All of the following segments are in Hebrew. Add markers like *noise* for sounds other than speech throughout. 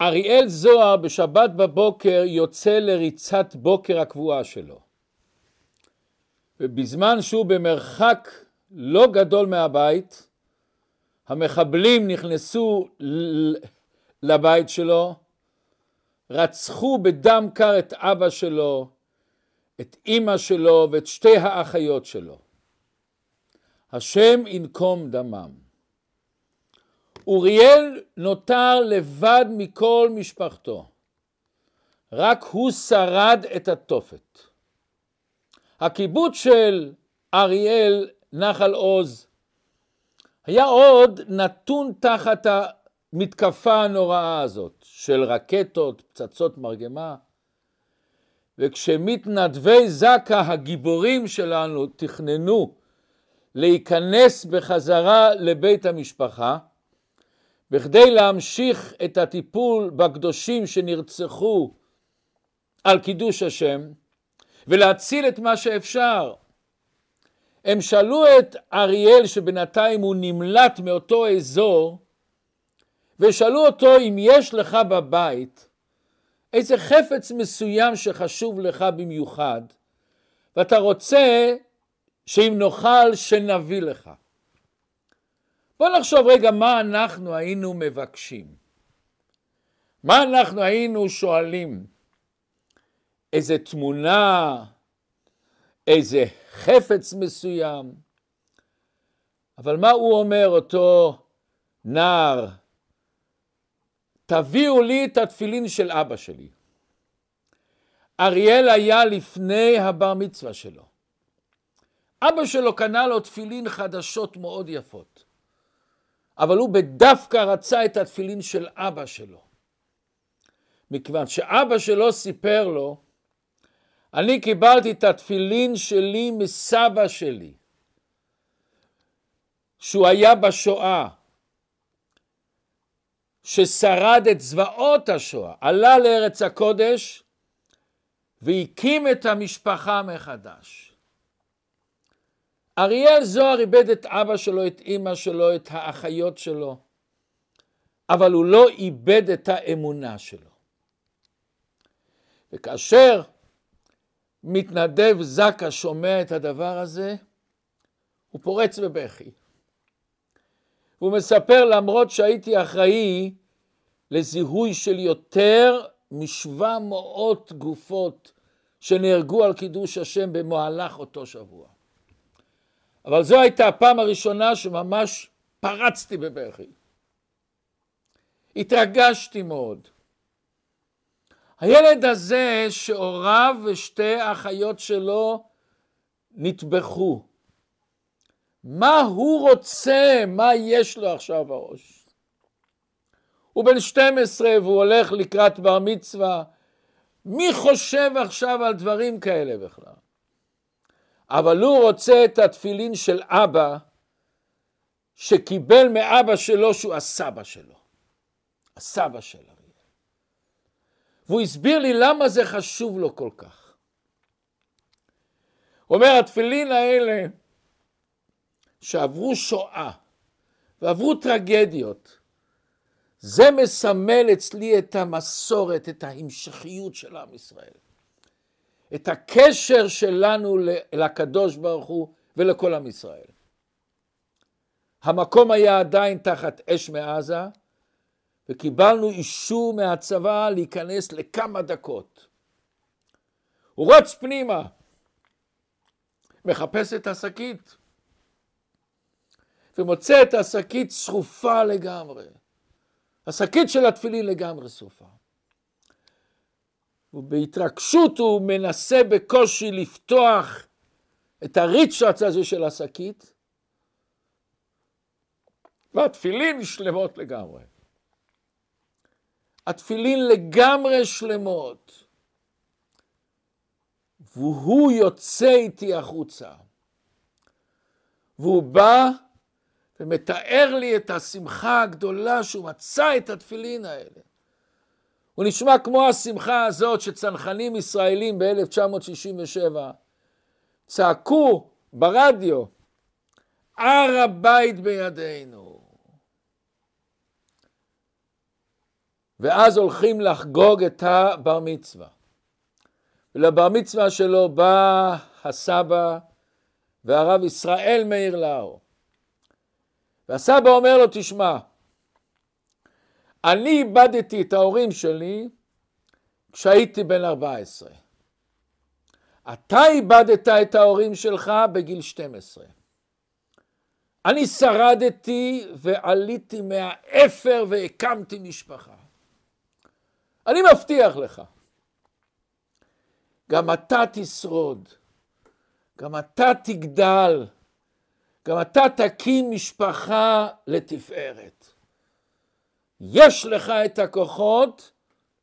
אריאל זוהר בשבת בבוקר יוצא לריצת בוקר הקבועה שלו. ובזמן שהוא במרחק לא גדול מהבית, המחבלים נכנסו לבית שלו, רצחו בדם קר את אבא שלו, את אימא שלו ואת שתי האחיות שלו. השם ינקום דמם. אוריאל נותר לבד מכל משפחתו. רק הוא שרד את התופת. הקיבוץ של אריאל, נחל עוז, היה עוד נתון תחת המתקפה הנוראה הזאת של רקטות, פצצות מרגמה, וכשמתנדבי זק"א הגיבורים שלנו תכננו להיכנס בחזרה לבית המשפחה, בכדי להמשיך את הטיפול בקדושים שנרצחו על קידוש השם ולהציל את מה שאפשר. הם שאלו את אריאל שבינתיים הוא נמלט מאותו אזור ושאלו אותו אם יש לך בבית איזה חפץ מסוים שחשוב לך במיוחד ואתה רוצה שאם נאכל שנביא לך. בוא נחשוב רגע מה אנחנו היינו מבקשים. מה אנחנו היינו שואלים? איזה תמונה, איזה חפץ מסוים. אבל מה הוא אומר אותו נער? תביאו לי את התפילין של אבא שלי. אריאל היה לפני הבר מצווה שלו. אבא שלו קנה לו תפילין חדשות מאוד יפות. אבל הוא בדווקא רצה את התפילין של אבא שלו. מכיוון שאבא שלו סיפר לו, אני קיבלתי את התפילין שלי מסבא שלי, שהוא היה בשואה, ששרד את זוועות השואה, עלה לארץ הקודש והקים את המשפחה מחדש. אריאל זוהר איבד את אבא שלו, את אימא שלו, את האחיות שלו, אבל הוא לא איבד את האמונה שלו. וכאשר מתנדב זקה שומע את הדבר הזה, הוא פורץ בבכי. הוא מספר למרות שהייתי אחראי לזיהוי של יותר משבע מאות גופות שנהרגו על קידוש השם במהלך אותו שבוע. אבל זו הייתה הפעם הראשונה שממש פרצתי בבכי. התרגשתי מאוד. הילד הזה שהוריו ושתי האחיות שלו נטבחו. מה הוא רוצה? מה יש לו עכשיו בראש? הוא בן 12 והוא הולך לקראת בר מצווה. מי חושב עכשיו על דברים כאלה בכלל? אבל הוא רוצה את התפילין של אבא, שקיבל מאבא שלו שהוא הסבא שלו. הסבא של אריאל. והוא הסביר לי למה זה חשוב לו כל כך. הוא אומר, התפילין האלה שעברו שואה ועברו טרגדיות, זה מסמל אצלי את המסורת, את ההמשכיות של עם ישראל. את הקשר שלנו לקדוש ברוך הוא ולכל עם ישראל. המקום היה עדיין תחת אש מעזה, וקיבלנו אישור מהצבא להיכנס לכמה דקות. הוא רץ פנימה, מחפש את השקית, ומוצא את השקית שרופה לגמרי. השקית של התפילין לגמרי שרופה. ובהתרגשות הוא מנסה בקושי לפתוח את הריצ'רץ הזה של השקית, והתפילין שלמות לגמרי. התפילין לגמרי שלמות. והוא יוצא איתי החוצה. והוא בא ומתאר לי את השמחה הגדולה שהוא מצא את התפילין האלה. הוא נשמע כמו השמחה הזאת שצנחנים ישראלים ב-1967 צעקו ברדיו, הר הבית בידינו. ואז הולכים לחגוג את הבר מצווה. ולבר מצווה שלו בא הסבא והרב ישראל מאיר לאו. והסבא אומר לו, תשמע, אני איבדתי את ההורים שלי כשהייתי בן 14. אתה איבדת את ההורים שלך בגיל 12. אני שרדתי ועליתי מהאפר והקמתי משפחה. אני מבטיח לך, גם אתה תשרוד, גם אתה תגדל, גם אתה תקים משפחה לתפארת. יש לך את הכוחות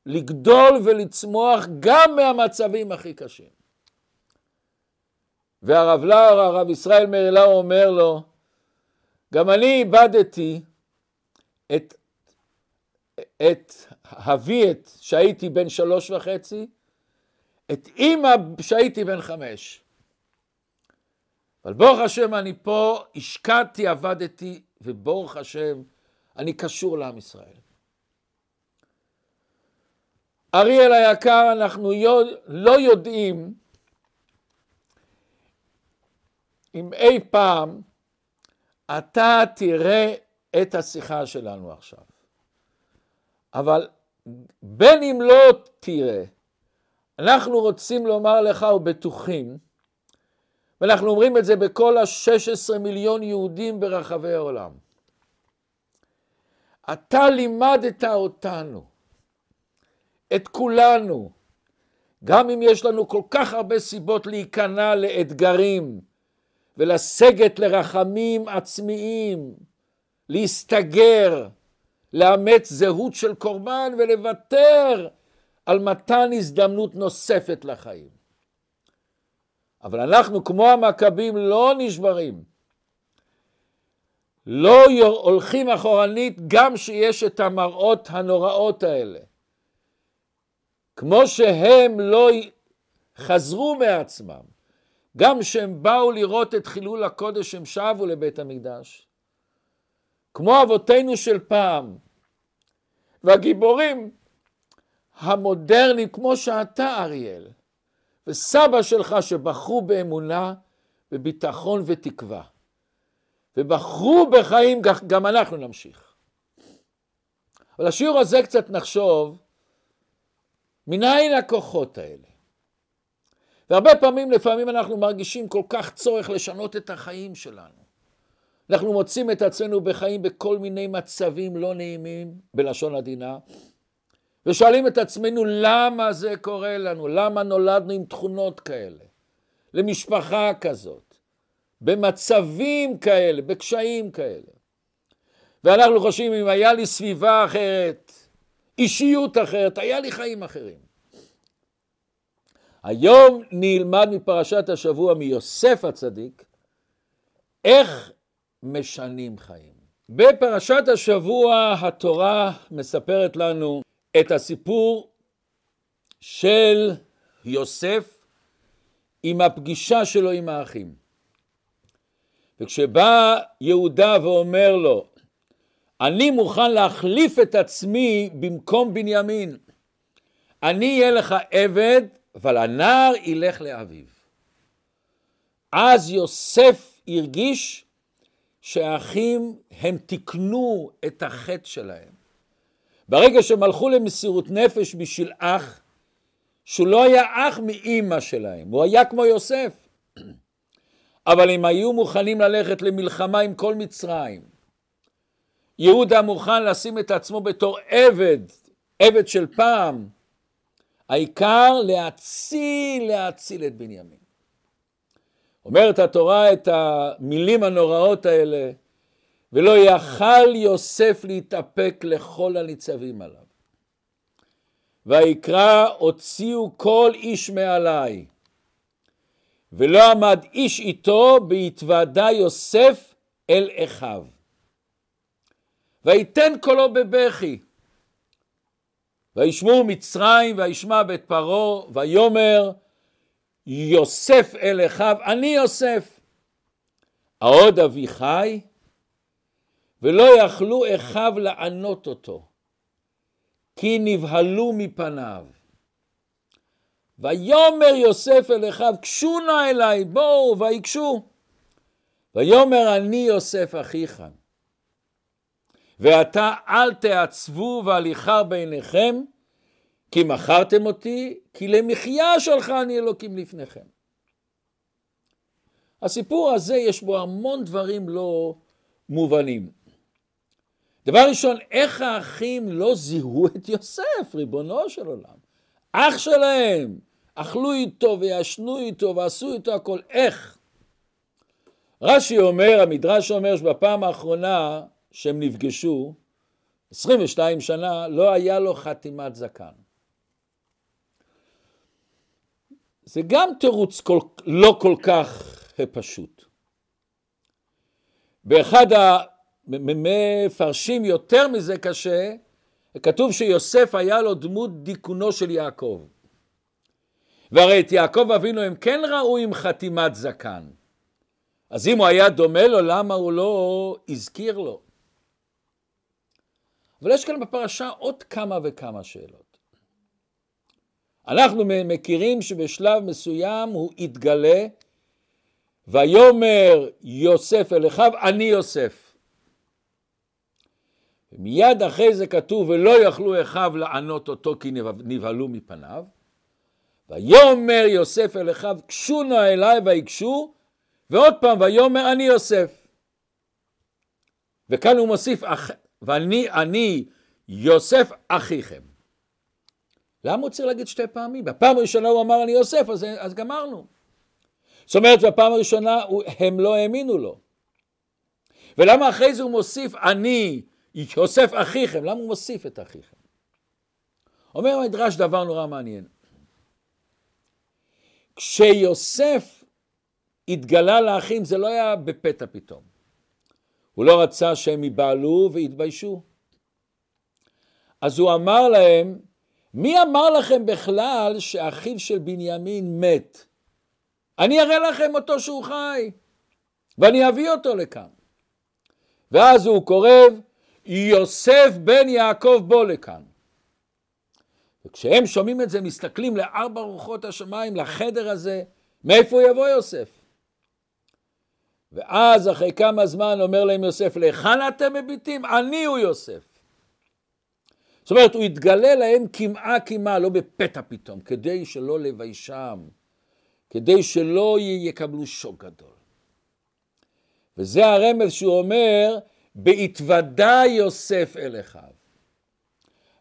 לגדול ולצמוח גם מהמצבים הכי קשים. והרב לאור, הרב ישראל מאיר לאור אומר לו, גם אני איבדתי את, את אבי את שהייתי בן שלוש וחצי, את אימא שהייתי בן חמש. אבל ברוך השם אני פה, השקעתי, עבדתי, וברוך השם אני קשור לעם ישראל. אריאל היקר, אנחנו לא יודעים אם אי פעם אתה תראה את השיחה שלנו עכשיו. אבל בין אם לא תראה, אנחנו רוצים לומר לך ובטוחים, ואנחנו אומרים את זה בכל ה-16 מיליון יהודים ברחבי העולם. אתה לימדת אותנו, את כולנו, גם אם יש לנו כל כך הרבה סיבות להיכנע לאתגרים ולסגת לרחמים עצמיים, להסתגר, לאמץ זהות של קורבן ולוותר על מתן הזדמנות נוספת לחיים. אבל אנחנו כמו המכבים לא נשברים. לא הולכים אחורנית גם שיש את המראות הנוראות האלה. כמו שהם לא חזרו מעצמם, גם כשהם באו לראות את חילול הקודש הם שבו לבית המקדש. כמו אבותינו של פעם, והגיבורים המודרניים כמו שאתה אריאל, וסבא שלך שבחרו באמונה, בביטחון ותקווה. ובחרו בחיים, גם אנחנו נמשיך. אבל השיעור הזה קצת נחשוב, מנין הכוחות האלה? והרבה פעמים, לפעמים אנחנו מרגישים כל כך צורך לשנות את החיים שלנו. אנחנו מוצאים את עצמנו בחיים בכל מיני מצבים לא נעימים, בלשון עדינה, ושואלים את עצמנו למה זה קורה לנו, למה נולדנו עם תכונות כאלה, למשפחה כזאת, במצבים כאלה, בקשיים כאלה. ואנחנו חושבים אם היה לי סביבה אחרת, אישיות אחרת, היה לי חיים אחרים. היום נלמד מפרשת השבוע מיוסף הצדיק, איך משנים חיים. בפרשת השבוע התורה מספרת לנו את הסיפור של יוסף עם הפגישה שלו עם האחים. וכשבא יהודה ואומר לו, אני מוכן להחליף את עצמי במקום בנימין. אני אהיה לך עבד, אבל הנער ילך לאביו. אז יוסף הרגיש שהאחים הם תיקנו את החטא שלהם. ברגע שהם הלכו למסירות נפש בשביל אח, שהוא לא היה אח מאימא שלהם, הוא היה כמו יוסף. אבל הם היו מוכנים ללכת למלחמה עם כל מצרים. יהודה מוכן לשים את עצמו בתור עבד, עבד של פעם. העיקר להציל, להציל את בנימין. אומרת התורה את המילים הנוראות האלה, ולא יכל יוסף להתאפק לכל הניצבים עליו. ויקרא הוציאו כל איש מעלי, ולא עמד איש איתו בהתוודע יוסף אל אחיו. ויתן קולו בבכי. וישמעו מצרים וישמע בית פרעה ויאמר יוסף אל אחיו אני יוסף. העוד אבי חי ולא יכלו אחיו לענות אותו כי נבהלו מפניו. ויאמר יוסף אל אחיו, קשו נא אליי, בואו, ויקשו. ויאמר אני יוסף אחיך, ועתה אל תעצבו והליכה בעיניכם, כי מכרתם אותי, כי למחיה שלחני אלוקים לפניכם. הסיפור הזה יש בו המון דברים לא מובנים. דבר ראשון, איך האחים לא זיהו את יוסף, ריבונו של עולם? אח שלהם, אכלו איתו וישנו איתו ועשו איתו הכל, איך? רש"י אומר, המדרש אומר שבפעם האחרונה שהם נפגשו, 22 שנה, לא היה לו חתימת זקן. זה גם תירוץ כל, לא כל כך פשוט. באחד המפרשים יותר מזה קשה, כתוב שיוסף היה לו דמות דיכאונו של יעקב. והרי את יעקב אבינו הם כן ראו עם חתימת זקן. אז אם הוא היה דומה לו, למה הוא לא הזכיר לו? אבל יש כאן בפרשה עוד כמה וכמה שאלות. אנחנו מכירים שבשלב מסוים הוא התגלה, ויאמר יוסף אל אחיו, אני יוסף. מיד אחרי זה כתוב, ולא יכלו אחיו לענות אותו כי נבהלו מפניו. ויאמר יוסף אל אחיו, קשו נא אליי ויקשו, ועוד פעם, ויאמר אני יוסף. וכאן הוא מוסיף, ואני אני יוסף אחיכם. למה הוא צריך להגיד שתי פעמים? בפעם הראשונה הוא אמר אני יוסף, אז, אז גמרנו. זאת אומרת, בפעם הראשונה הם לא האמינו לו. ולמה אחרי זה הוא מוסיף אני יוסף אחיכם? למה הוא מוסיף את אחיכם? אומר המדרש דבר נורא מעניין. כשיוסף התגלה לאחים זה לא היה בפתע פתאום. הוא לא רצה שהם ייבהלו ויתביישו. אז הוא אמר להם, מי אמר לכם בכלל שאחיו של בנימין מת? אני אראה לכם אותו שהוא חי, ואני אביא אותו לכאן. ואז הוא קורב, יוסף בן יעקב בוא לכאן. וכשהם שומעים את זה, מסתכלים לארבע רוחות השמיים, לחדר הזה, מאיפה יבוא יוסף? ואז אחרי כמה זמן אומר להם יוסף, להיכן אתם מביטים? אני הוא יוסף. זאת אומרת, הוא התגלה להם קמעה קמעה, לא בפתע פתאום, כדי שלא לביישם, כדי שלא יקבלו שוק גדול. וזה הרמז שהוא אומר, בהתוודע יוסף אל אחיו.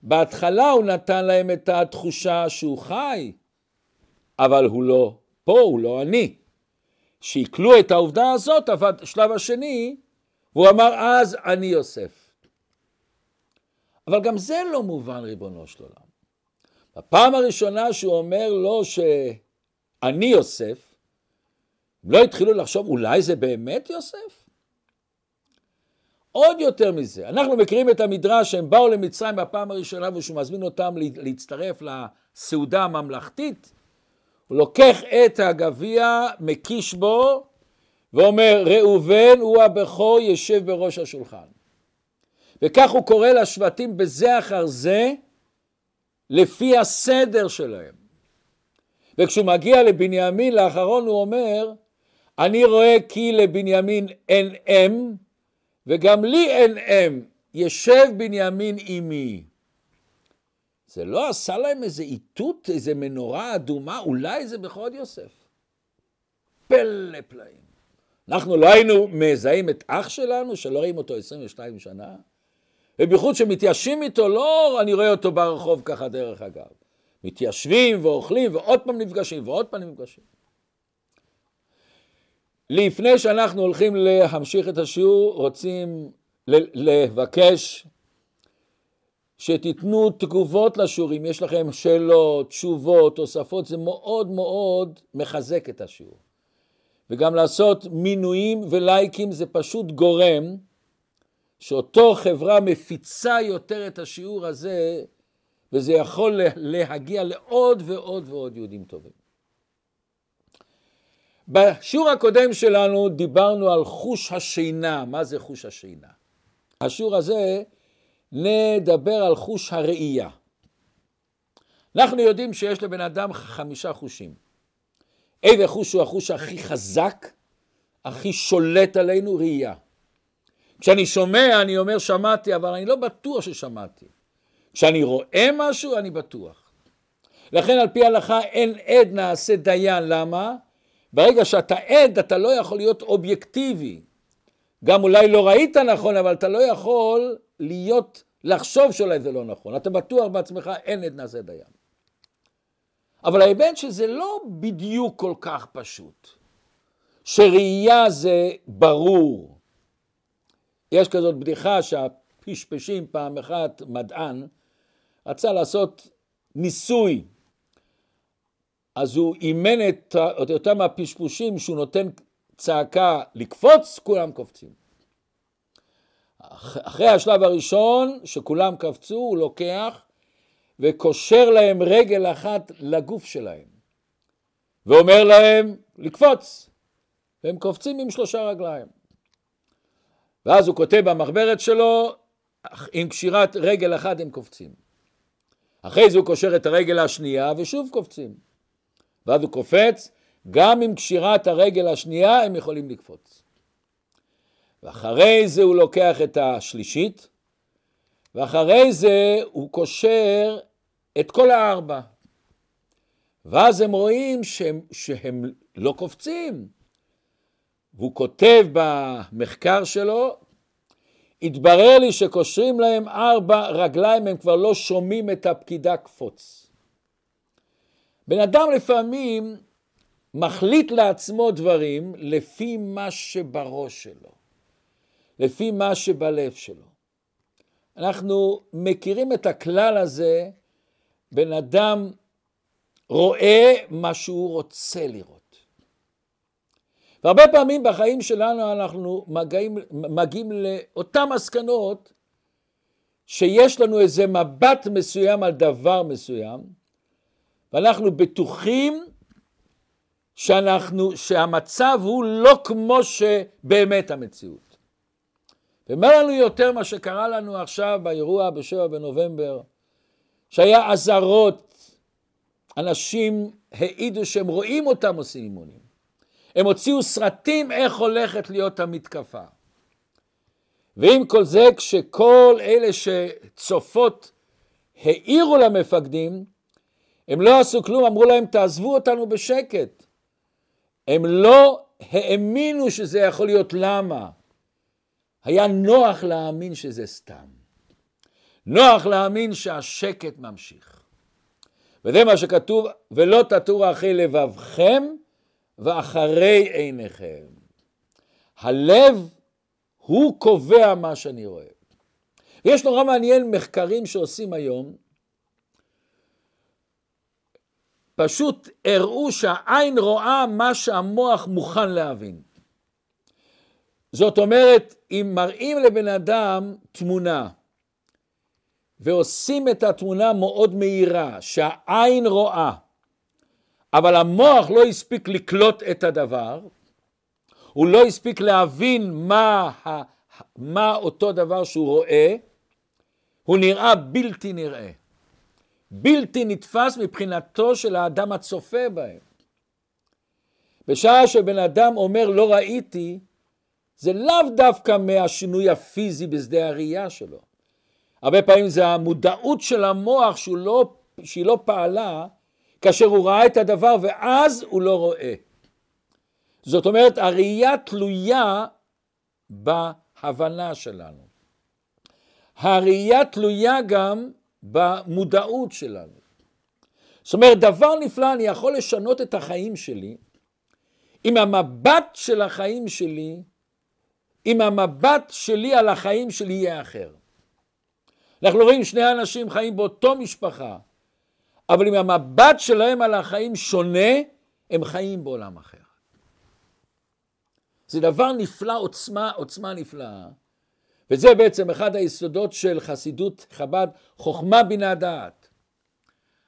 בהתחלה הוא נתן להם את התחושה שהוא חי, אבל הוא לא פה, הוא לא אני. שיקלו את העובדה הזאת, אבל השלב השני, והוא אמר אז אני יוסף. אבל גם זה לא מובן ריבונו של עולם. בפעם הראשונה שהוא אומר לו שאני יוסף, הם לא התחילו לחשוב אולי זה באמת יוסף? עוד יותר מזה, אנחנו מכירים את המדרש שהם באו למצרים בפעם הראשונה ושהוא מזמין אותם להצטרף לסעודה הממלכתית, הוא לוקח את הגביע, מקיש בו ואומר ראובן הוא הבכור יושב בראש השולחן. וכך הוא קורא לשבטים בזה אחר זה לפי הסדר שלהם. וכשהוא מגיע לבנימין לאחרון הוא אומר אני רואה כי לבנימין אין אם וגם לי אין אם, ישב בנימין עמי. זה לא עשה להם איזה איתות, איזה מנורה אדומה, אולי זה בכבוד יוסף. פלא פלאים. אנחנו לא היינו מזהים את אח שלנו, שלא רואים אותו 22 שנה, ובייחוד שמתיישבים איתו, לא אני רואה אותו ברחוב ככה דרך אגב. מתיישבים ואוכלים ועוד פעם נפגשים ועוד פעם נפגשים. לפני שאנחנו הולכים להמשיך את השיעור, רוצים לבקש שתיתנו תגובות לשיעורים, יש לכם שאלות, תשובות, תוספות, זה מאוד מאוד מחזק את השיעור. וגם לעשות מינויים ולייקים זה פשוט גורם שאותו חברה מפיצה יותר את השיעור הזה, וזה יכול להגיע לעוד ועוד ועוד יהודים טובים. בשיעור הקודם שלנו דיברנו על חוש השינה. מה זה חוש השינה? השיעור הזה נדבר על חוש הראייה. אנחנו יודעים שיש לבן אדם חמישה חושים. איזה חוש הוא החוש הכי חזק, הכי שולט עלינו? ראייה. כשאני שומע, אני אומר שמעתי, אבל אני לא בטוח ששמעתי. כשאני רואה משהו, אני בטוח. לכן על פי ההלכה אין עד נעשה דיין, למה? ברגע שאתה עד, אתה לא יכול להיות אובייקטיבי. גם אולי לא ראית נכון, אבל אתה לא יכול להיות, לחשוב שאולי זה לא נכון. אתה בטוח בעצמך, אין עד נעשה דיין. אבל ההיבט שזה לא בדיוק כל כך פשוט. שראייה זה ברור. יש כזאת בדיחה שהפשפשים פעם אחת, מדען, רצה לעשות ניסוי. אז הוא אימן את, את אותם הפשפושים שהוא נותן צעקה לקפוץ, כולם קופצים. אחרי השלב הראשון, שכולם קפצו, הוא לוקח וקושר להם רגל אחת לגוף שלהם, ואומר להם לקפוץ, והם קופצים עם שלושה רגליים. ואז הוא כותב במחברת שלו, עם קשירת רגל אחת הם קופצים. אחרי זה הוא קושר את הרגל השנייה ושוב קופצים. ואז הוא קופץ, גם עם קשירת הרגל השנייה הם יכולים לקפוץ. ואחרי זה הוא לוקח את השלישית, ואחרי זה הוא קושר את כל הארבע. ואז הם רואים שהם, שהם לא קופצים. והוא כותב במחקר שלו, התברר לי שקושרים להם ארבע רגליים, הם כבר לא שומעים את הפקידה קפוץ. בן אדם לפעמים מחליט לעצמו דברים לפי מה שבראש שלו, לפי מה שבלב שלו. אנחנו מכירים את הכלל הזה בן אדם רואה מה שהוא רוצה לראות. והרבה פעמים בחיים שלנו אנחנו מגיעים, מגיעים לאותן מסקנות שיש לנו איזה מבט מסוים על דבר מסוים, ואנחנו בטוחים שאנחנו, שהמצב הוא לא כמו שבאמת המציאות. ואומר לנו יותר מה שקרה לנו עכשיו באירוע בשבע בנובמבר, שהיה אזהרות, אנשים העידו שהם רואים אותם עושים אימונים. הם הוציאו סרטים איך הולכת להיות המתקפה. ועם כל זה, כשכל אלה שצופות העירו למפקדים, הם לא עשו כלום, אמרו להם תעזבו אותנו בשקט. הם לא האמינו שזה יכול להיות למה. היה נוח להאמין שזה סתם. נוח להאמין שהשקט ממשיך. וזה מה שכתוב, ולא תטורו אחרי לבבכם ואחרי עיניכם. הלב הוא קובע מה שאני רואה. ויש נורא מעניין מחקרים שעושים היום, פשוט הראו שהעין רואה מה שהמוח מוכן להבין. זאת אומרת, אם מראים לבן אדם תמונה, ועושים את התמונה מאוד מהירה, שהעין רואה, אבל המוח לא הספיק לקלוט את הדבר, הוא לא הספיק להבין מה, מה אותו דבר שהוא רואה, הוא נראה בלתי נראה, בלתי נתפס מבחינתו של האדם הצופה בהם. בשעה שבן אדם אומר לא ראיתי, זה לאו דווקא מהשינוי הפיזי בשדה הראייה שלו. הרבה פעמים זה המודעות של המוח שהוא לא, שהיא לא פעלה כאשר הוא ראה את הדבר ואז הוא לא רואה. זאת אומרת, הראייה תלויה בהבנה שלנו. הראייה תלויה גם במודעות שלנו. זאת אומרת, דבר נפלא, אני יכול לשנות את החיים שלי, אם המבט של החיים שלי, אם המבט שלי על החיים שלי יהיה אחר. אנחנו רואים שני אנשים חיים באותו משפחה, אבל אם המבט שלהם על החיים שונה, הם חיים בעולם אחר. זה דבר נפלא, עוצמה, עוצמה נפלאה. וזה בעצם אחד היסודות של חסידות חב"ד, חוכמה בינה דעת.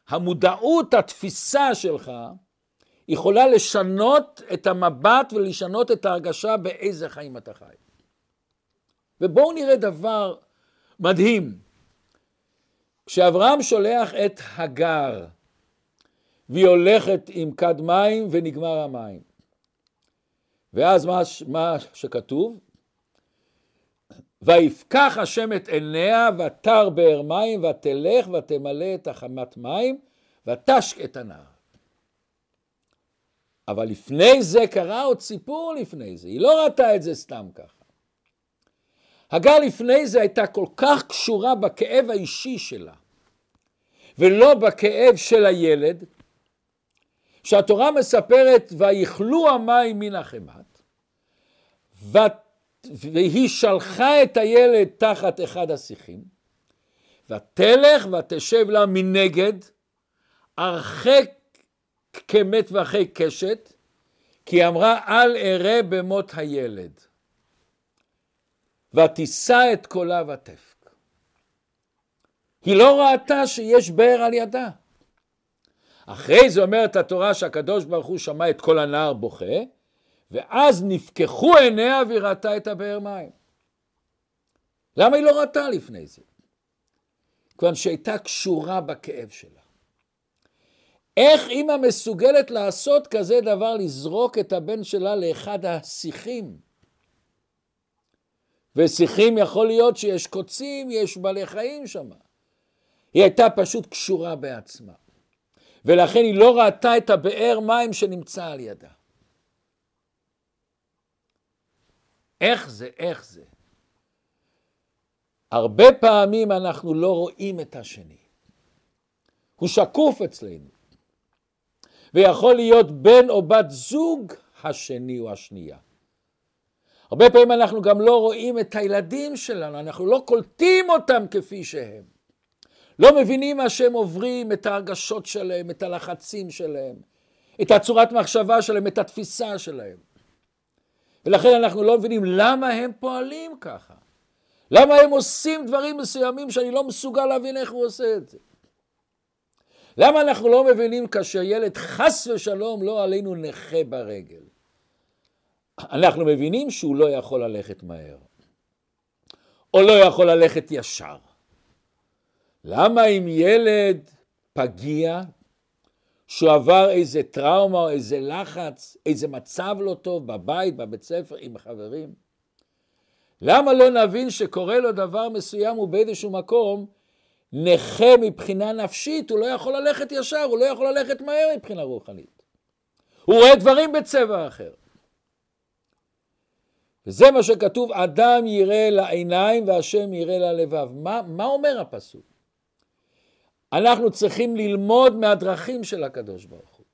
המודעות, התפיסה שלך, יכולה לשנות את המבט ולשנות את ההרגשה באיזה חיים אתה חי. ובואו נראה דבר מדהים. כשאברהם שולח את הגר, והיא הולכת עם כד מים ונגמר המים. ואז מה, מה שכתוב? ויפקח השם את עיניה ותר באר מים ותלך ותמלא את החמת מים ותשק את הנהר. אבל לפני זה קרה עוד סיפור לפני זה, היא לא ראתה את זה סתם ככה. הגר לפני זה הייתה כל כך קשורה בכאב האישי שלה, ולא בכאב של הילד, שהתורה מספרת ויכלו המים מן החמת, והיא שלחה את הילד תחת אחד השיחים, ותלך ותשב לה מנגד, הרחק כמת ואחרי קשת, כי אמרה אל אראה במות הילד. ותישא את קולה ותפק. היא לא ראתה שיש באר על ידה. אחרי זה אומרת התורה שהקדוש ברוך הוא שמע את כל הנער בוכה, ואז נפקחו עיניה והיא ראתה את הבאר מים. למה היא לא ראתה לפני זה? כיוון שהייתה קשורה בכאב שלה. איך אימא מסוגלת לעשות כזה דבר, לזרוק את הבן שלה לאחד השיחים? ושיחים יכול להיות שיש קוצים, יש בעלי חיים שם. היא הייתה פשוט קשורה בעצמה. ולכן היא לא ראתה את הבאר מים שנמצא על ידה. איך זה, איך זה? הרבה פעמים אנחנו לא רואים את השני. הוא שקוף אצלנו. ויכול להיות בן או בת זוג השני או השנייה. הרבה פעמים אנחנו גם לא רואים את הילדים שלנו, אנחנו לא קולטים אותם כפי שהם. לא מבינים מה שהם עוברים, את ההרגשות שלהם, את הלחצים שלהם, את הצורת מחשבה שלהם, את התפיסה שלהם. ולכן אנחנו לא מבינים למה הם פועלים ככה. למה הם עושים דברים מסוימים שאני לא מסוגל להבין איך הוא עושה את זה. למה אנחנו לא מבינים כאשר ילד חס ושלום לא עלינו נכה ברגל? אנחנו מבינים שהוא לא יכול ללכת מהר, או לא יכול ללכת ישר. למה אם ילד פגיע, שהוא עבר איזה טראומה או איזה לחץ, איזה מצב לא טוב בבית, בבית ספר, עם חברים, למה לא נבין שקורה לו דבר מסוים ובאיזשהו מקום נכה מבחינה נפשית, הוא לא יכול ללכת ישר, הוא לא יכול ללכת מהר מבחינה רוחנית. הוא רואה דברים בצבע אחר. וזה מה שכתוב, אדם יראה לעיניים והשם יראה ללבב. מה, מה אומר הפסוק? אנחנו צריכים ללמוד מהדרכים של הקדוש ברוך הוא.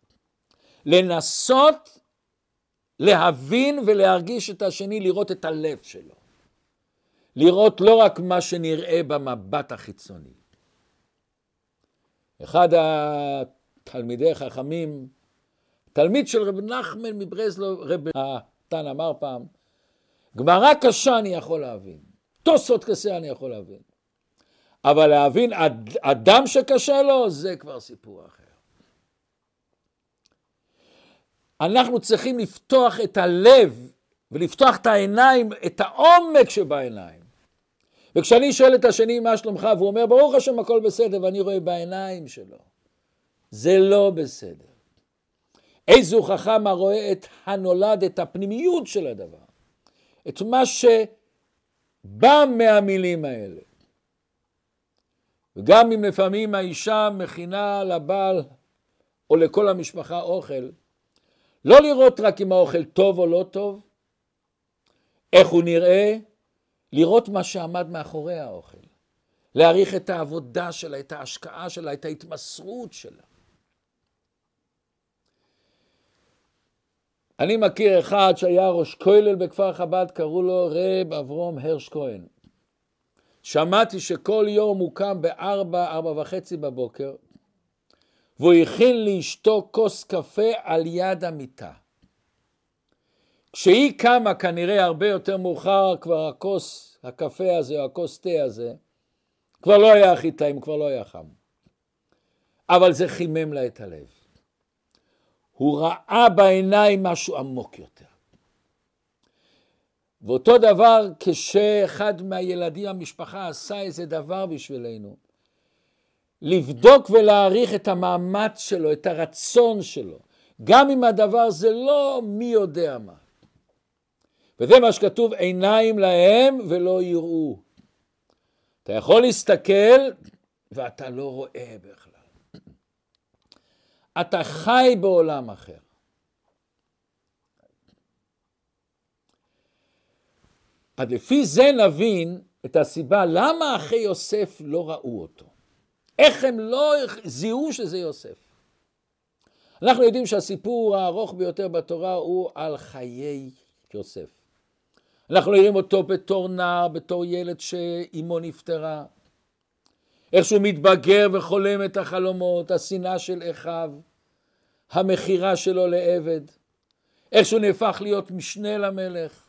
לנסות להבין ולהרגיש את השני, לראות את הלב שלו. לראות לא רק מה שנראה במבט החיצוני. אחד התלמידי החכמים, תלמיד של רב נחמן מברזלו, רב נתן אמר פעם, גמרא קשה אני יכול להבין, תוספות קשה אני יכול להבין, אבל להבין אדם שקשה לו, זה כבר סיפור אחר. אנחנו צריכים לפתוח את הלב ולפתוח את העיניים, את העומק שבעיניים. וכשאני שואל את השני מה שלומך, והוא אומר ברוך השם הכל בסדר, ואני רואה בעיניים שלו, זה לא בסדר. איזו חכם הרואה את הנולד, את הפנימיות של הדבר, את מה שבא מהמילים האלה. וגם אם לפעמים האישה מכינה לבעל או לכל המשפחה אוכל, לא לראות רק אם האוכל טוב או לא טוב, איך הוא נראה, לראות מה שעמד מאחורי האוכל, להעריך את העבודה שלה, את ההשקעה שלה, את ההתמסרות שלה. אני מכיר אחד שהיה ראש כולל בכפר חב"ד, קראו לו רב אברום הרש כהן. שמעתי שכל יום הוא קם בארבע, ארבע וחצי בבוקר, והוא הכין לאשתו כוס קפה על יד המיטה. כשהיא קמה כנראה הרבה יותר מאוחר, כבר הכוס הקפה הזה או הכוס תה הזה, כבר לא היה הכי טעים, כבר לא היה חם. אבל זה חימם לה את הלב. הוא ראה בעיניים משהו עמוק יותר. ואותו דבר כשאחד מהילדים, המשפחה, עשה איזה דבר בשבילנו, לבדוק ולהעריך את המאמץ שלו, את הרצון שלו, גם אם הדבר זה לא מי יודע מה. וזה מה שכתוב, עיניים להם ולא יראו. אתה יכול להסתכל ואתה לא רואה בכלל. אתה חי בעולם אחר. אז לפי זה נבין את הסיבה למה אחי יוסף לא ראו אותו. איך הם לא זיהו שזה יוסף. אנחנו יודעים שהסיפור הארוך ביותר בתורה הוא על חיי יוסף. אנחנו נראים אותו בתור נער, בתור ילד שאימו נפטרה. איך שהוא מתבגר וחולם את החלומות, השנאה של אחיו, המכירה שלו לעבד, איך שהוא נהפך להיות משנה למלך.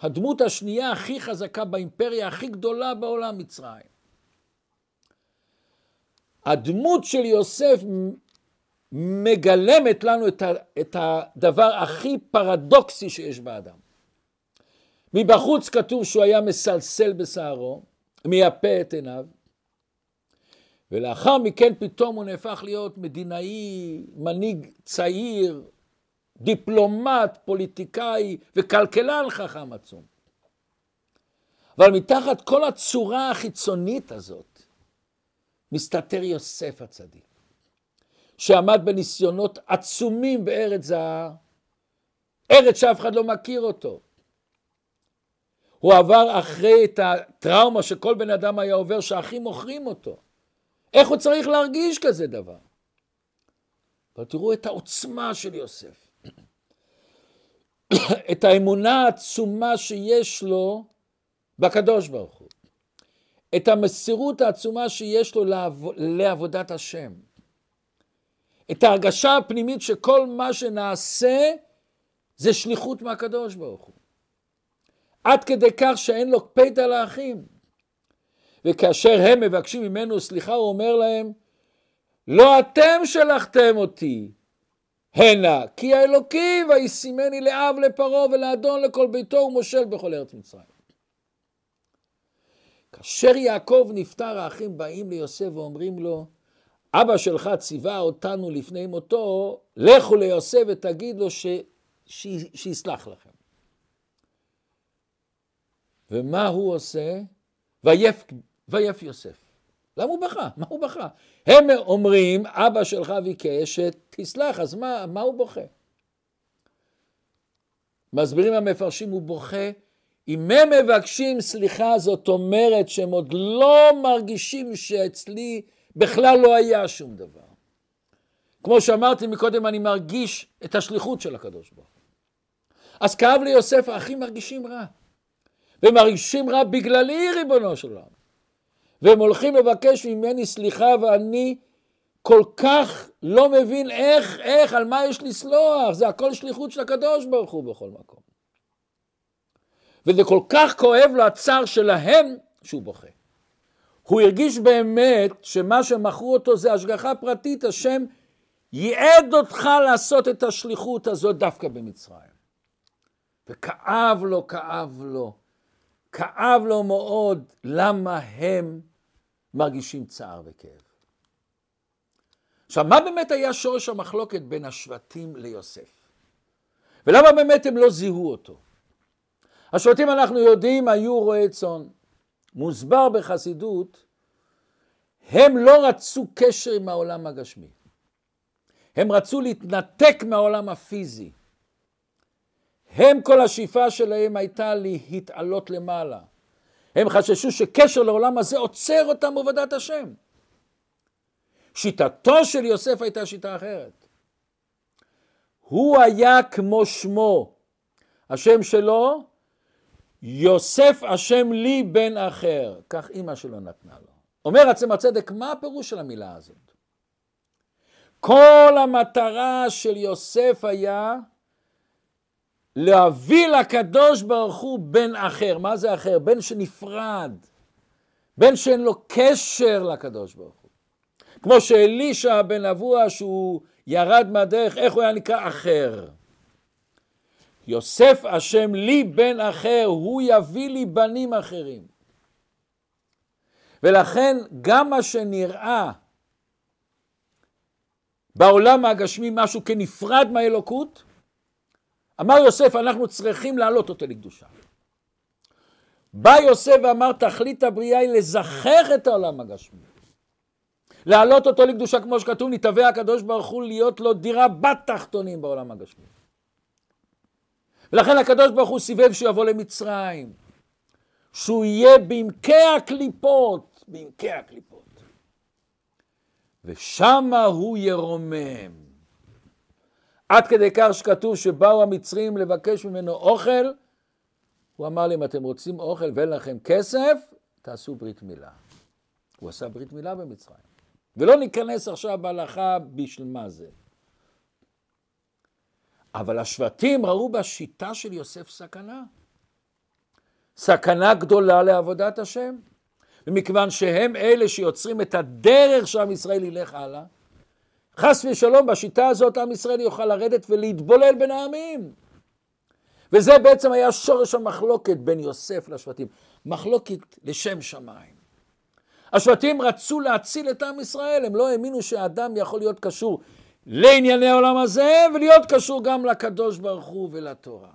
הדמות השנייה הכי חזקה באימפריה הכי גדולה בעולם, מצרים. הדמות של יוסף מגלמת לנו את, הדבר הכי פרדוקסי שיש באדם. מבחוץ כתוב שהוא היה מסלסל בשערו, מייפה את עיניו, ולאחר מכן פתאום הוא נהפך להיות מדינאי, מנהיג צעיר, דיפלומט, פוליטיקאי וכלכלן חכם עצום. אבל מתחת כל הצורה החיצונית הזאת, מסתתר יוסף הצדיק, שעמד בניסיונות עצומים בארץ זהה, ארץ שאף אחד לא מכיר אותו. הוא עבר אחרי את הטראומה שכל בן אדם היה עובר, שהאחים מוכרים אותו. איך הוא צריך להרגיש כזה דבר? אבל תראו את העוצמה של יוסף. *coughs* את האמונה העצומה שיש לו בקדוש ברוך הוא. את המסירות העצומה שיש לו לעב... לעבודת השם. את ההרגשה הפנימית שכל מה שנעשה זה שליחות מהקדוש ברוך הוא. עד כדי כך שאין לו פתע לאחים. וכאשר הם מבקשים ממנו סליחה, הוא אומר להם, לא אתם שלחתם אותי הנה, כי האלוקי וישימני לאב לפרעה ולאדון לכל ביתו ומושל בכל ארץ מצרים. כאשר יעקב נפטר, האחים באים ליוסף ואומרים לו, אבא שלך ציווה אותנו לפני מותו, לכו ליוסף ותגיד לו ש... ש... שיסלח לכם. ומה הוא עושה? ויף, ויף יוסף. למה הוא בכה? מה הוא בכה? הם אומרים, אבא שלך ביקש שתסלח, אז מה, מה הוא בוכה? מסבירים המפרשים, הוא בוכה אם הם מבקשים סליחה, זאת אומרת שהם עוד לא מרגישים שאצלי בכלל לא היה שום דבר. כמו שאמרתי מקודם, אני מרגיש את השליחות של הקדוש ברוך הוא. אז כאב ליוסף, האחים מרגישים רע. והם מרגישים רע בגללי, ריבונו של עולם. והם הולכים לבקש ממני סליחה, ואני כל כך לא מבין איך, איך, על מה יש לסלוח. זה הכל שליחות של הקדוש ברוך הוא בכל מקום. וזה כל כך כואב לו הצער שלהם שהוא בוכה. הוא הרגיש באמת שמה שמכרו אותו זה השגחה פרטית, השם ייעד אותך לעשות את השליחות הזאת דווקא במצרים. וכאב לו, כאב לו, כאב לו מאוד למה הם מרגישים צער וכאב. עכשיו, מה באמת היה שורש המחלוקת בין השבטים ליוסף? ולמה באמת הם לא זיהו אותו? השבטים אנחנו יודעים היו רועי צאן. מוסבר בחסידות, הם לא רצו קשר עם העולם הגשמי. הם רצו להתנתק מהעולם הפיזי. הם, כל השאיפה שלהם הייתה להתעלות למעלה. הם חששו שקשר לעולם הזה עוצר אותם בעבודת השם. שיטתו של יוסף הייתה שיטה אחרת. הוא היה כמו שמו. השם שלו יוסף השם לי בן אחר, כך אימא שלו נתנה לו. אומר עצם הצדק, מה הפירוש של המילה הזאת? כל המטרה של יוסף היה להביא לקדוש ברוך הוא בן אחר. מה זה אחר? בן שנפרד. בן שאין לו קשר לקדוש ברוך הוא. כמו שאלישע בן אבוה שהוא ירד מהדרך, איך הוא היה נקרא אחר? יוסף השם לי בן אחר, הוא יביא לי בנים אחרים. ולכן גם מה שנראה בעולם הגשמי משהו כנפרד מהאלוקות, אמר יוסף אנחנו צריכים להעלות אותו לקדושה. בא יוסף ואמר תכלית הבריאה היא לזכח את העולם הגשמי. להעלות אותו לקדושה כמו שכתוב, נתהווה הקדוש ברוך הוא להיות לו דירה בתחתונים בעולם הגשמי. ולכן הקדוש ברוך הוא סיבב שהוא יבוא למצרים, שהוא יהיה בעמקי הקליפות, בעמקי הקליפות. ושמה הוא ירומם. עד כדי כך שכתוב שבאו המצרים לבקש ממנו אוכל, הוא אמר להם, אתם רוצים אוכל ואין לכם כסף, תעשו ברית מילה. הוא עשה ברית מילה במצרים. ולא ניכנס עכשיו בהלכה בשביל מה זה. אבל השבטים ראו בשיטה של יוסף סכנה. סכנה גדולה לעבודת השם. ומכיוון שהם אלה שיוצרים את הדרך שעם ישראל ילך הלאה, חס ושלום בשיטה הזאת עם ישראל יוכל לרדת ולהתבולל בין העמים. וזה בעצם היה שורש המחלוקת בין יוסף לשבטים, מחלוקת לשם שמיים. השבטים רצו להציל את עם ישראל, הם לא האמינו שאדם יכול להיות קשור לענייני העולם הזה ולהיות קשור גם לקדוש ברוך הוא ולתורה.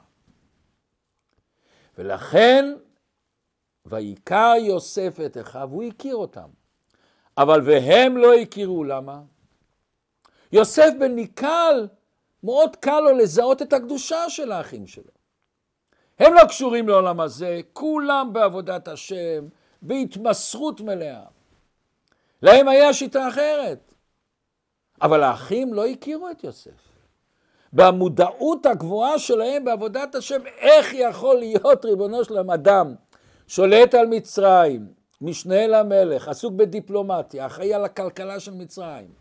ולכן ויקרא יוסף את אחיו, הוא הכיר אותם. אבל והם לא הכירו, למה? יוסף בן ניקל, מאוד קל לו לזהות את הקדושה של האחים שלו. הם לא קשורים לעולם הזה, כולם בעבודת השם, בהתמסרות מלאה. להם היה שיטה אחרת. אבל האחים לא הכירו את יוסף. במודעות הגבוהה שלהם בעבודת השם, איך יכול להיות ריבונו שלהם אדם שולט על מצרים, משנה למלך, עסוק בדיפלומטיה, אחראי על הכלכלה של מצרים.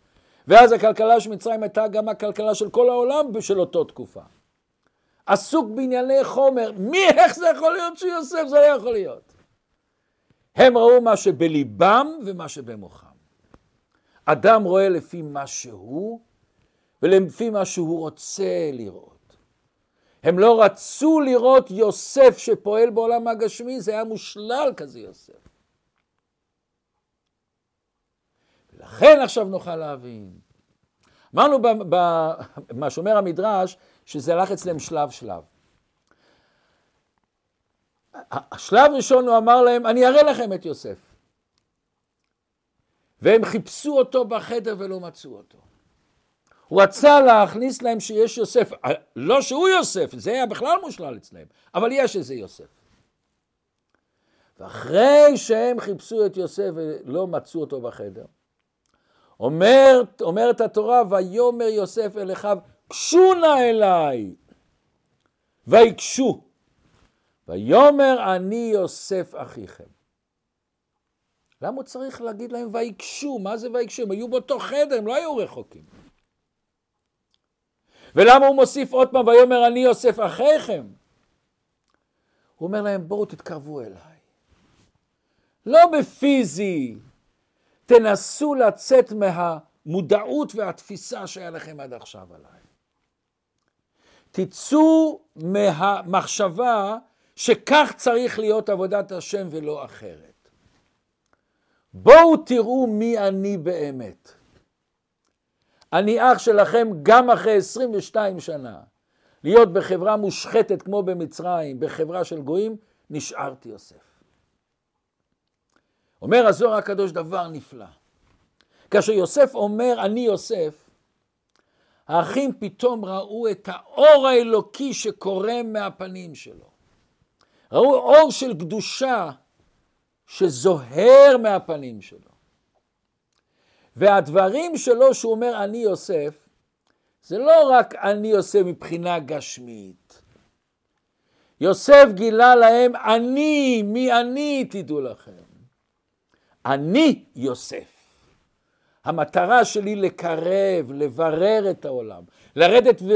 ואז הכלכלה של מצרים הייתה גם הכלכלה של כל העולם בשל אותו תקופה. עסוק בענייני חומר, מי, איך זה יכול להיות שיוסף? זה לא יכול להיות. הם ראו מה שבליבם ומה שבמוחם. אדם רואה לפי מה שהוא ולפי מה שהוא רוצה לראות. הם לא רצו לראות יוסף שפועל בעולם הגשמי, זה היה מושלל כזה יוסף. ולכן עכשיו נוכל להבין. אמרנו במה שאומר המדרש, שזה הלך אצלם שלב שלב. השלב ראשון הוא אמר להם, אני אראה לכם את יוסף. והם חיפשו אותו בחדר ולא מצאו אותו. הוא רצה להכניס להם שיש יוסף, לא שהוא יוסף, זה היה בכלל מושלל אצלם, אבל יש איזה יוסף. ואחרי שהם חיפשו את יוסף ולא מצאו אותו בחדר, אומר, אומרת התורה, ויאמר יוסף אל אחיו, קשו נא אליי, ויקשו. ויאמר אני יוסף אחיכם. למה הוא צריך להגיד להם ויקשו? מה זה ויקשו? הם היו באותו חדר, הם לא היו רחוקים. ולמה הוא מוסיף עוד פעם, ויאמר אני יוסף אחיכם? הוא אומר להם, בואו תתקרבו אליי. לא בפיזי, תנסו לצאת מהמודעות והתפיסה שהיה לכם עד עכשיו עליי. תצאו מהמחשבה שכך צריך להיות עבודת השם ולא אחרת. בואו תראו מי אני באמת. אני אח שלכם גם אחרי 22 שנה. להיות בחברה מושחתת כמו במצרים, בחברה של גויים, נשארתי יוסף. אומר הזוהר הקדוש דבר נפלא. כאשר יוסף אומר אני יוסף, האחים פתאום ראו את האור האלוקי שקורם מהפנים שלו. ראו אור של קדושה שזוהר מהפנים שלו. והדברים שלו שהוא אומר אני יוסף, זה לא רק אני יוסף מבחינה גשמית. יוסף גילה להם אני, מי אני תדעו לכם. אני יוסף. המטרה שלי לקרב, לברר את העולם, לרדת ו...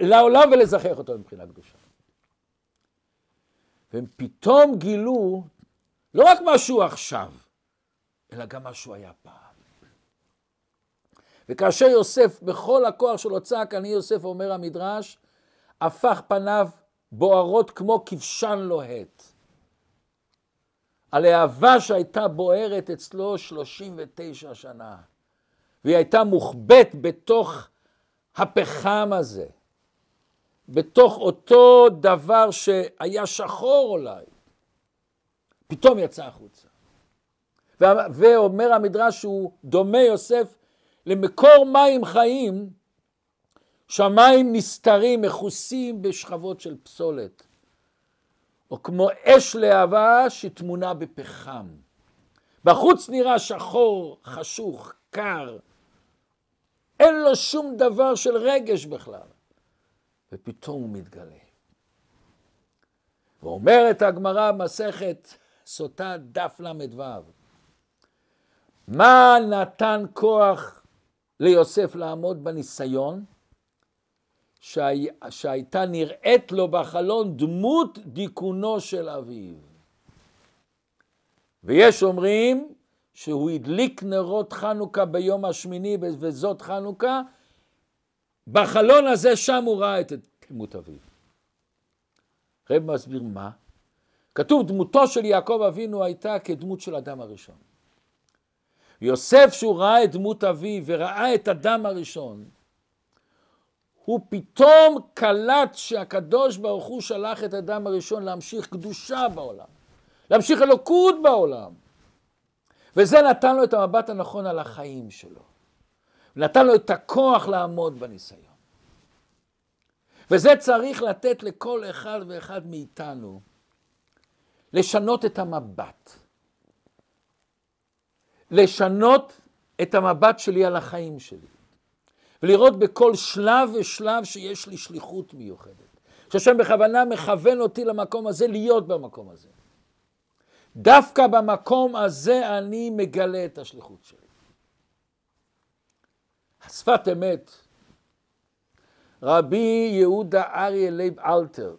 לעולם ולזכח אותו מבחינה קדושה. והם פתאום גילו לא רק משהו עכשיו, אלא גם משהו היה פעם. וכאשר יוסף בכל הכוח שלו צעק אני יוסף אומר המדרש הפך פניו בוערות כמו כבשן לוהט. הלהבה שהייתה בוערת אצלו 39 שנה, והיא הייתה מוחבאת בתוך הפחם הזה, בתוך אותו דבר שהיה שחור אולי, פתאום יצא החוצה. ואומר המדרש שהוא דומה יוסף למקור מים חיים, שהמים נסתרים, מכוסים בשכבות של פסולת. או כמו אש להבה שטמונה בפחם. בחוץ נראה שחור, חשוך, קר, אין לו שום דבר של רגש בכלל. ופתאום הוא מתגלה. ואומרת הגמרא במסכת סוטה דף ל"ו, מה נתן כוח ליוסף לעמוד בניסיון? שהי, שהייתה נראית לו בחלון דמות דיכאונו של אביו. ויש אומרים שהוא הדליק נרות חנוכה ביום השמיני וזאת חנוכה, בחלון הזה שם הוא ראה את דמות אביו. רב מסביר מה? כתוב דמותו של יעקב אבינו הייתה כדמות של אדם הראשון. יוסף שהוא ראה את דמות אביו וראה את אדם הראשון, הוא פתאום קלט שהקדוש ברוך הוא שלח את האדם הראשון להמשיך קדושה בעולם, להמשיך אלוקות בעולם. וזה נתן לו את המבט הנכון על החיים שלו. נתן לו את הכוח לעמוד בניסיון. וזה צריך לתת לכל אחד ואחד מאיתנו לשנות את המבט. לשנות את המבט שלי על החיים שלי. ולראות בכל שלב ושלב שיש לי שליחות מיוחדת. שהשם בכוונה מכוון אותי למקום הזה, להיות במקום הזה. דווקא במקום הזה אני מגלה את השליחות שלי. השפת אמת, רבי יהודה אריה לייב אלתר,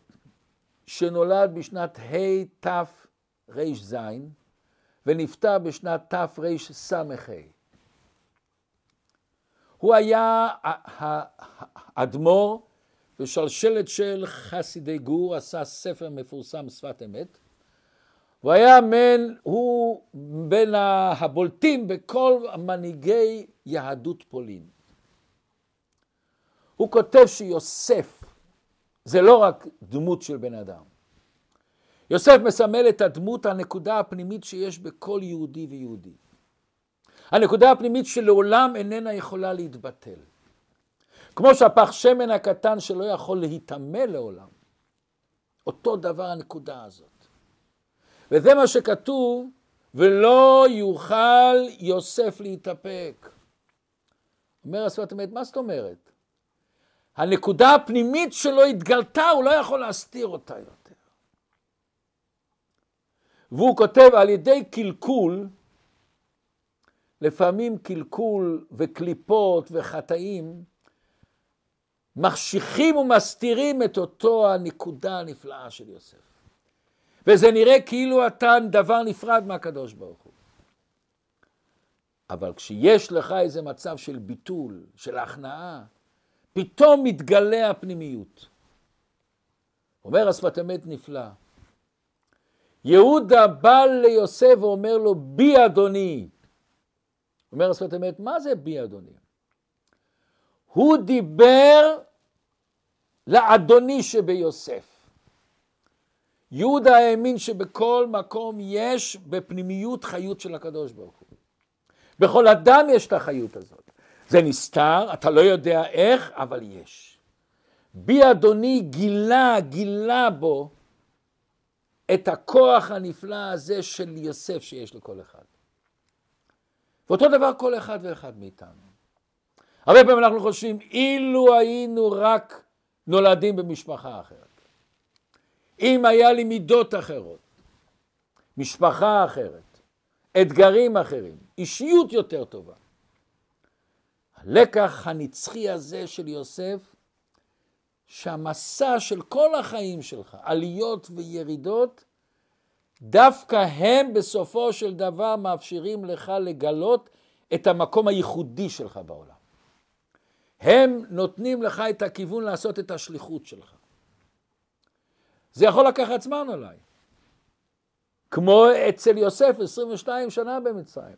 שנולד בשנת התר"ז ונפטר בשנת תרס"ה. הוא היה האדמו"ר ושלשלת של חסידי גור, עשה ספר מפורסם שפת אמת. הוא היה מן, הוא בין הבולטים בכל מנהיגי יהדות פולין. הוא כותב שיוסף זה לא רק דמות של בן אדם. יוסף מסמל את הדמות, הנקודה הפנימית שיש בכל יהודי ויהודי. הנקודה הפנימית שלעולם איננה יכולה להתבטל. כמו שהפח שמן הקטן שלא יכול להיטמא לעולם. אותו דבר הנקודה הזאת. וזה מה שכתוב, ולא יוכל יוסף להתאפק. אומר השפת אמת, מה זאת אומרת? הנקודה הפנימית שלו התגלתה, הוא לא יכול להסתיר אותה יותר. והוא כותב על ידי קלקול, לפעמים קלקול וקליפות וחטאים, מחשיכים ומסתירים את אותו הנקודה הנפלאה של יוסף. וזה נראה כאילו אתה דבר נפרד מהקדוש ברוך הוא. אבל כשיש לך איזה מצב של ביטול, של הכנעה, פתאום מתגלה הפנימיות. אומר השפת אמת נפלא. יהודה בא ליוסף ואומר לו, בי אדוני. אומר השפת אמת, מה זה בי אדוני? הוא דיבר לאדוני שביוסף. יהודה האמין שבכל מקום יש בפנימיות חיות של הקדוש ברוך הוא. בכל אדם יש את החיות הזאת. זה נסתר, אתה לא יודע איך, אבל יש. בי אדוני גילה, גילה בו את הכוח הנפלא הזה של יוסף שיש לכל אחד. ואותו דבר כל אחד ואחד מאיתנו. הרבה פעמים אנחנו חושבים, אילו היינו רק נולדים במשפחה אחרת. אם היה לי מידות אחרות, משפחה אחרת, אתגרים אחרים, אישיות יותר טובה. הלקח הנצחי הזה של יוסף, שהמסע של כל החיים שלך, עליות וירידות, דווקא הם בסופו של דבר מאפשרים לך לגלות את המקום הייחודי שלך בעולם. הם נותנים לך את הכיוון לעשות את השליחות שלך. זה יכול לקחת זמן אולי. כמו אצל יוסף 22 שנה במצרים.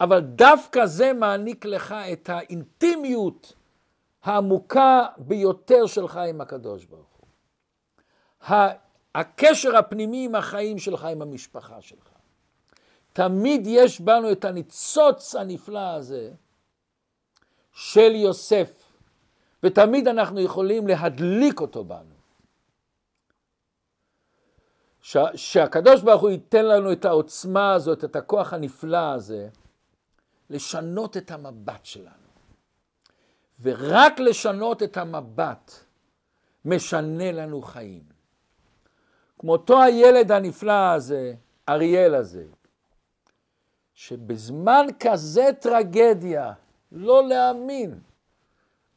אבל דווקא זה מעניק לך את האינטימיות העמוקה ביותר שלך עם הקדוש ברוך הוא. הקשר הפנימי עם החיים שלך, עם המשפחה שלך. תמיד יש בנו את הניצוץ הנפלא הזה של יוסף, ותמיד אנחנו יכולים להדליק אותו בנו. ש- שהקדוש ברוך הוא ייתן לנו את העוצמה הזאת, את הכוח הנפלא הזה, לשנות את המבט שלנו. ורק לשנות את המבט משנה לנו חיים. כמו אותו הילד הנפלא הזה, אריאל הזה, שבזמן כזה טרגדיה, לא להאמין,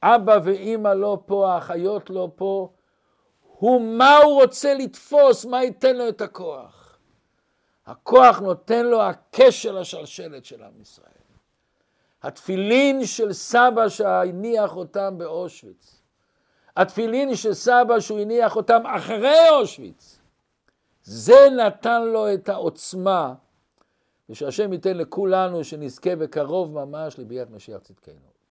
אבא ואימא לא פה, האחיות לא פה, הוא מה הוא רוצה לתפוס, מה ייתן לו את הכוח. הכוח נותן לו הקשר לשלשלת של עם ישראל. התפילין של סבא שהניח אותם באושוויץ. התפילין של סבא שהוא הניח אותם אחרי אושוויץ. זה נתן לו את העוצמה, ושהשם ייתן לכולנו שנזכה בקרוב ממש לביאת משיח צדקנו.